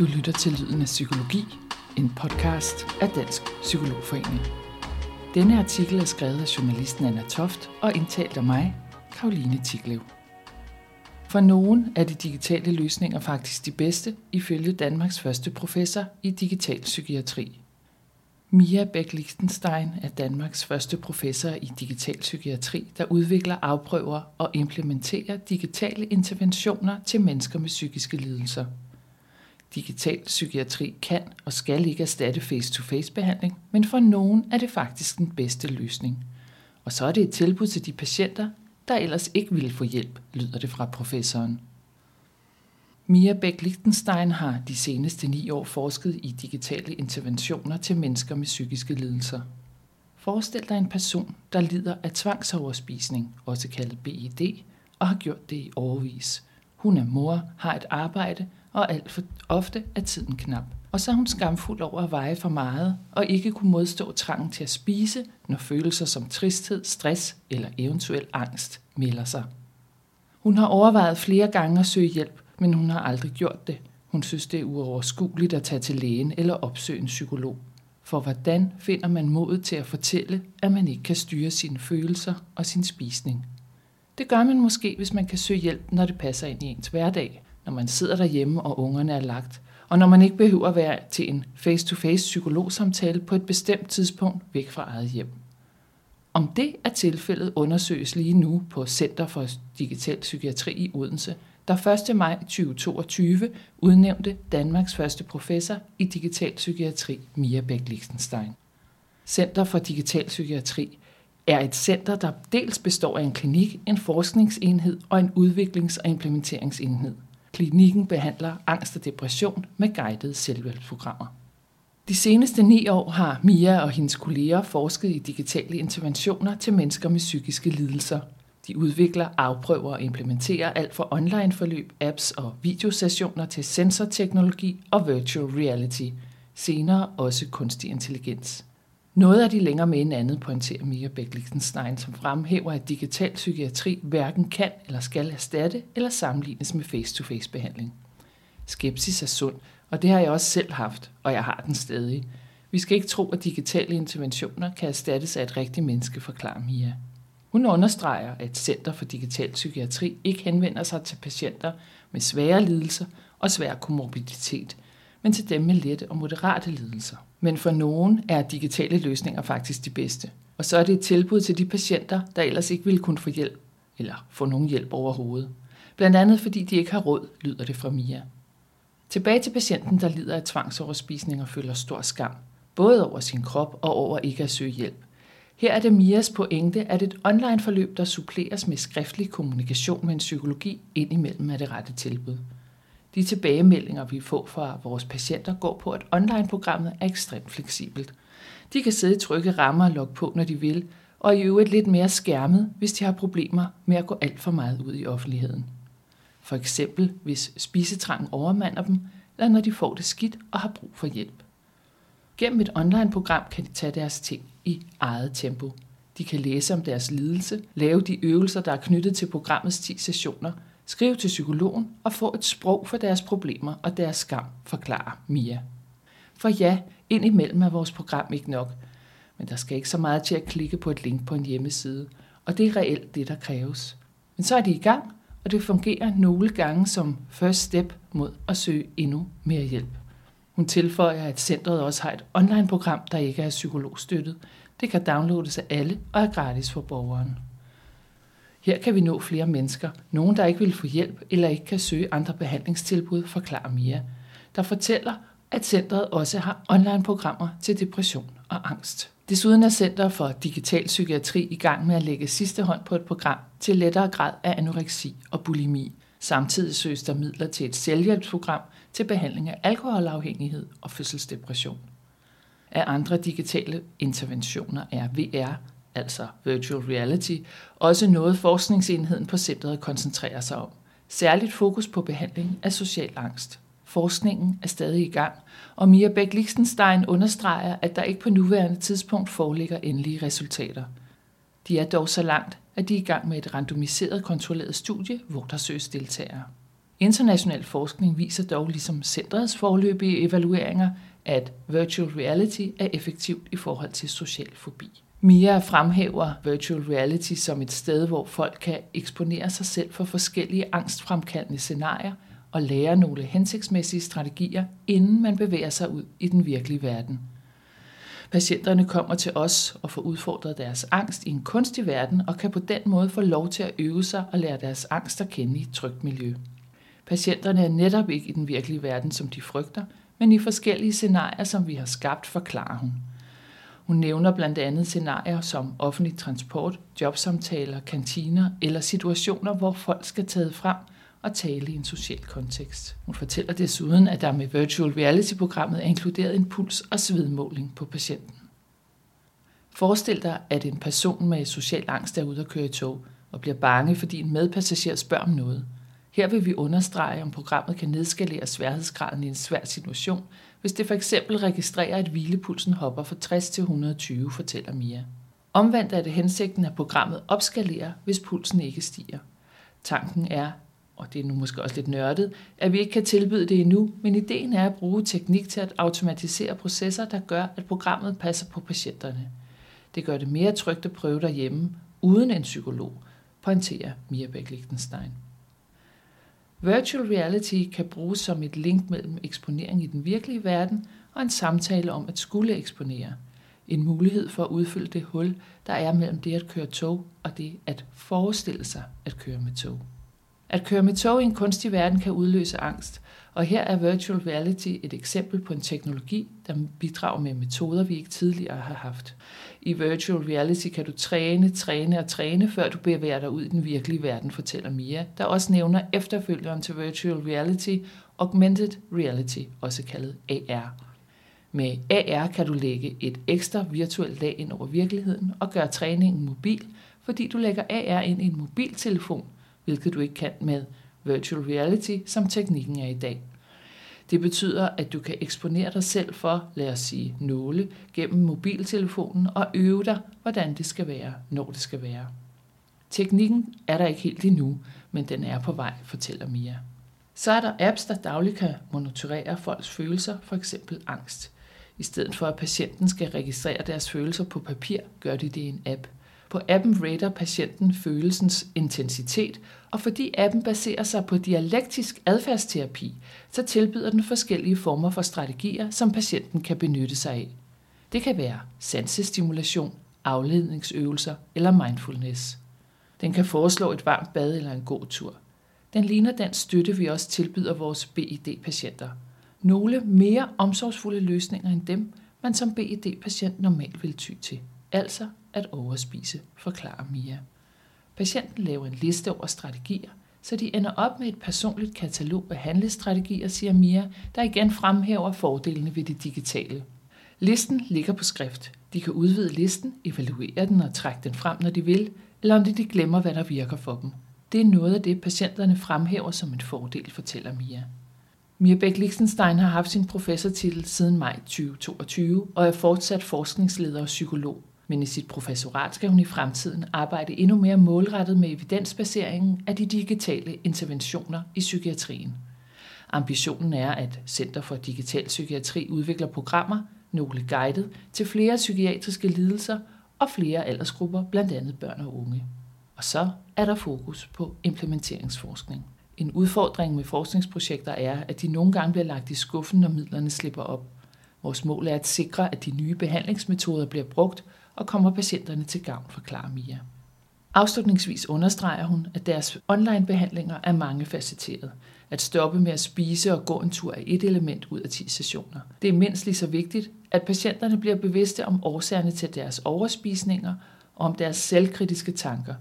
Du lytter til Lyden af Psykologi, en podcast af Dansk Psykologforening. Denne artikel er skrevet af journalisten Anna Toft og indtalt af mig, Karoline Tiklev. For nogen er de digitale løsninger faktisk de bedste, ifølge Danmarks første professor i digital psykiatri. Mia Bæk Lichtenstein er Danmarks første professor i digital psykiatri, der udvikler, afprøver og implementerer digitale interventioner til mennesker med psykiske lidelser – Digital psykiatri kan og skal ikke erstatte face-to-face behandling, men for nogen er det faktisk den bedste løsning. Og så er det et tilbud til de patienter, der ellers ikke ville få hjælp, lyder det fra professoren. Mia Bæk Lichtenstein har de seneste ni år forsket i digitale interventioner til mennesker med psykiske lidelser. Forestil dig en person, der lider af tvangsoverspisning, også kaldet BED, og har gjort det i overvis. Hun er mor, har et arbejde og alt for ofte er tiden knap. Og så er hun skamfuld over at veje for meget, og ikke kunne modstå trangen til at spise, når følelser som tristhed, stress eller eventuel angst melder sig. Hun har overvejet flere gange at søge hjælp, men hun har aldrig gjort det. Hun synes, det er uoverskueligt at tage til lægen eller opsøge en psykolog. For hvordan finder man modet til at fortælle, at man ikke kan styre sine følelser og sin spisning? Det gør man måske, hvis man kan søge hjælp, når det passer ind i ens hverdag – når man sidder derhjemme og ungerne er lagt, og når man ikke behøver at være til en face-to-face psykologsamtale på et bestemt tidspunkt væk fra eget hjem. Om det er tilfældet undersøges lige nu på Center for Digital Psykiatri i Odense, der 1. maj 2022 udnævnte Danmarks første professor i digital psykiatri, Mia Bæk Lichtenstein. Center for Digital Psykiatri er et center, der dels består af en klinik, en forskningsenhed og en udviklings- og implementeringsenhed – Klinikken behandler angst og depression med guidede selvhjælpsprogrammer. De seneste ni år har Mia og hendes kolleger forsket i digitale interventioner til mennesker med psykiske lidelser. De udvikler, afprøver og implementerer alt fra online-forløb, apps og videosessioner til sensorteknologi og virtual reality, senere også kunstig intelligens. Noget er de længere med end andet, pointerer Mia Bæk Lichtenstein, som fremhæver, at digital psykiatri hverken kan eller skal erstatte eller sammenlignes med face-to-face behandling. Skepsis er sund, og det har jeg også selv haft, og jeg har den stadig. Vi skal ikke tro, at digitale interventioner kan erstattes af et rigtigt menneske, forklarer Mia. Hun understreger, at Center for Digital Psykiatri ikke henvender sig til patienter med svære lidelser og svær komorbiditet – men til dem med lette og moderate lidelser. Men for nogen er digitale løsninger faktisk de bedste. Og så er det et tilbud til de patienter, der ellers ikke ville kunne få hjælp, eller få nogen hjælp overhovedet. Blandt andet fordi de ikke har råd, lyder det fra Mia. Tilbage til patienten, der lider af tvangsoverspisning og føler stor skam, både over sin krop og over ikke at søge hjælp. Her er det Mias pointe, at et online-forløb, der suppleres med skriftlig kommunikation med en psykologi, indimellem er det rette tilbud. De tilbagemeldinger, vi får fra vores patienter, går på, at online-programmet er ekstremt fleksibelt. De kan sidde i trygge rammer og logge på, når de vil, og i øvrigt lidt mere skærmet, hvis de har problemer med at gå alt for meget ud i offentligheden. For eksempel hvis spisetrangen overmander dem, eller når de får det skidt og har brug for hjælp. Gennem et online-program kan de tage deres ting i eget tempo. De kan læse om deres lidelse, lave de øvelser, der er knyttet til programmets 10 sessioner – Skriv til psykologen og få et sprog for deres problemer og deres skam, forklarer Mia. For ja, indimellem er vores program ikke nok, men der skal ikke så meget til at klikke på et link på en hjemmeside, og det er reelt det, der kræves. Men så er de i gang, og det fungerer nogle gange som first step mod at søge endnu mere hjælp. Hun tilføjer, at centret også har et online-program, der ikke er psykologstøttet. Det kan downloades af alle og er gratis for borgeren. Her kan vi nå flere mennesker, nogen der ikke vil få hjælp eller ikke kan søge andre behandlingstilbud, forklarer Mia, der fortæller, at centret også har online-programmer til depression og angst. Desuden er Center for Digital Psykiatri i gang med at lægge sidste hånd på et program til lettere grad af anoreksi og bulimi. Samtidig søges der midler til et selvhjælpsprogram til behandling af alkoholafhængighed og fødselsdepression. Af andre digitale interventioner er VR, altså virtual reality, også noget forskningsenheden på centret koncentrerer sig om. Særligt fokus på behandling af social angst. Forskningen er stadig i gang, og Mia Bæk Lichtenstein understreger, at der ikke på nuværende tidspunkt foreligger endelige resultater. De er dog så langt, at de er i gang med et randomiseret kontrolleret studie, hvor der søges deltagere. International forskning viser dog ligesom centrets forløbige evalueringer, at virtual reality er effektivt i forhold til social fobi. Mia fremhæver virtual reality som et sted, hvor folk kan eksponere sig selv for forskellige angstfremkaldende scenarier og lære nogle hensigtsmæssige strategier, inden man bevæger sig ud i den virkelige verden. Patienterne kommer til os og får udfordret deres angst i en kunstig verden og kan på den måde få lov til at øve sig og lære deres angst at kende i et trygt miljø. Patienterne er netop ikke i den virkelige verden, som de frygter, men i forskellige scenarier, som vi har skabt, forklarer hun. Hun nævner blandt andet scenarier som offentlig transport, jobsamtaler, kantiner eller situationer, hvor folk skal tage frem og tale i en social kontekst. Hun fortæller desuden, at der med virtual reality-programmet er inkluderet en puls- og svedmåling på patienten. Forestil dig, at en person med social angst er ude at køre i tog og bliver bange, fordi en medpassager spørger om noget – her vil vi understrege, om programmet kan nedskalere sværhedsgraden i en svær situation, hvis det for eksempel registrerer, at hvilepulsen hopper fra 60 til 120, fortæller Mia. Omvendt er det hensigten, at programmet opskalerer, hvis pulsen ikke stiger. Tanken er, og det er nu måske også lidt nørdet, at vi ikke kan tilbyde det endnu, men ideen er at bruge teknik til at automatisere processer, der gør, at programmet passer på patienterne. Det gør det mere trygt at prøve derhjemme, uden en psykolog, pointerer Mia Bæk-Lichtenstein. Virtual reality kan bruges som et link mellem eksponering i den virkelige verden og en samtale om at skulle eksponere. En mulighed for at udfylde det hul, der er mellem det at køre tog og det at forestille sig at køre med tog. At køre med tog i en kunstig verden kan udløse angst, og her er virtual reality et eksempel på en teknologi, der bidrager med metoder, vi ikke tidligere har haft. I virtual reality kan du træne, træne og træne, før du bevæger dig ud i den virkelige verden, fortæller Mia, der også nævner efterfølgeren til virtual reality, augmented reality, også kaldet AR. Med AR kan du lægge et ekstra virtuelt lag ind over virkeligheden og gøre træningen mobil, fordi du lægger AR ind i en mobiltelefon, hvilket du ikke kan med virtual reality, som teknikken er i dag. Det betyder, at du kan eksponere dig selv for, lad os sige, nåle gennem mobiltelefonen og øve dig, hvordan det skal være, når det skal være. Teknikken er der ikke helt endnu, men den er på vej, fortæller Mia. Så er der apps, der dagligt kan monitorere folks følelser, for eksempel angst. I stedet for at patienten skal registrere deres følelser på papir, gør de det i en app – på appen rater patienten følelsens intensitet, og fordi appen baserer sig på dialektisk adfærdsterapi, så tilbyder den forskellige former for strategier, som patienten kan benytte sig af. Det kan være sansestimulation, afledningsøvelser eller mindfulness. Den kan foreslå et varmt bad eller en god tur. Den ligner den støtte, vi også tilbyder vores BID-patienter. Nogle mere omsorgsfulde løsninger end dem, man som BID-patient normalt vil ty til. Altså at overspise, forklarer Mia. Patienten laver en liste over strategier, så de ender op med et personligt katalog af handlestrategier, siger Mia, der igen fremhæver fordelene ved det digitale. Listen ligger på skrift. De kan udvide listen, evaluere den og trække den frem, når de vil, eller om de glemmer, hvad der virker for dem. Det er noget af det, patienterne fremhæver som en fordel, fortæller Mia. Mia Bæk Lichtenstein har haft sin professortitel siden maj 2022 og er fortsat forskningsleder og psykolog men i sit professorat skal hun i fremtiden arbejde endnu mere målrettet med evidensbaseringen af de digitale interventioner i psykiatrien. Ambitionen er, at Center for Digital Psykiatri udvikler programmer, nogle guidet, til flere psykiatriske lidelser og flere aldersgrupper, blandt andet børn og unge. Og så er der fokus på implementeringsforskning. En udfordring med forskningsprojekter er, at de nogle gange bliver lagt i skuffen, når midlerne slipper op. Vores mål er at sikre, at de nye behandlingsmetoder bliver brugt, og kommer patienterne til gavn, forklarer Mia. Afslutningsvis understreger hun, at deres online-behandlinger er mangefacetteret. At stoppe med at spise og gå en tur er et element ud af 10 sessioner. Det er mindst lige så vigtigt, at patienterne bliver bevidste om årsagerne til deres overspisninger og om deres selvkritiske tanker.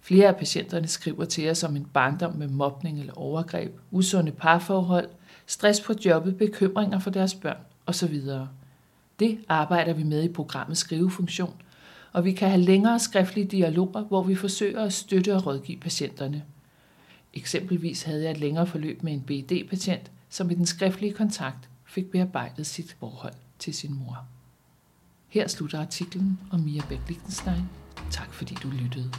Flere af patienterne skriver til os om en barndom med mobning eller overgreb, usunde parforhold, stress på jobbet, bekymringer for deres børn osv. Det arbejder vi med i programmets skrivefunktion, og vi kan have længere skriftlige dialoger, hvor vi forsøger at støtte og rådgive patienterne. Eksempelvis havde jeg et længere forløb med en BD-patient, som i den skriftlige kontakt fik bearbejdet sit forhold til sin mor. Her slutter artiklen om Mia Bæk Tak fordi du lyttede.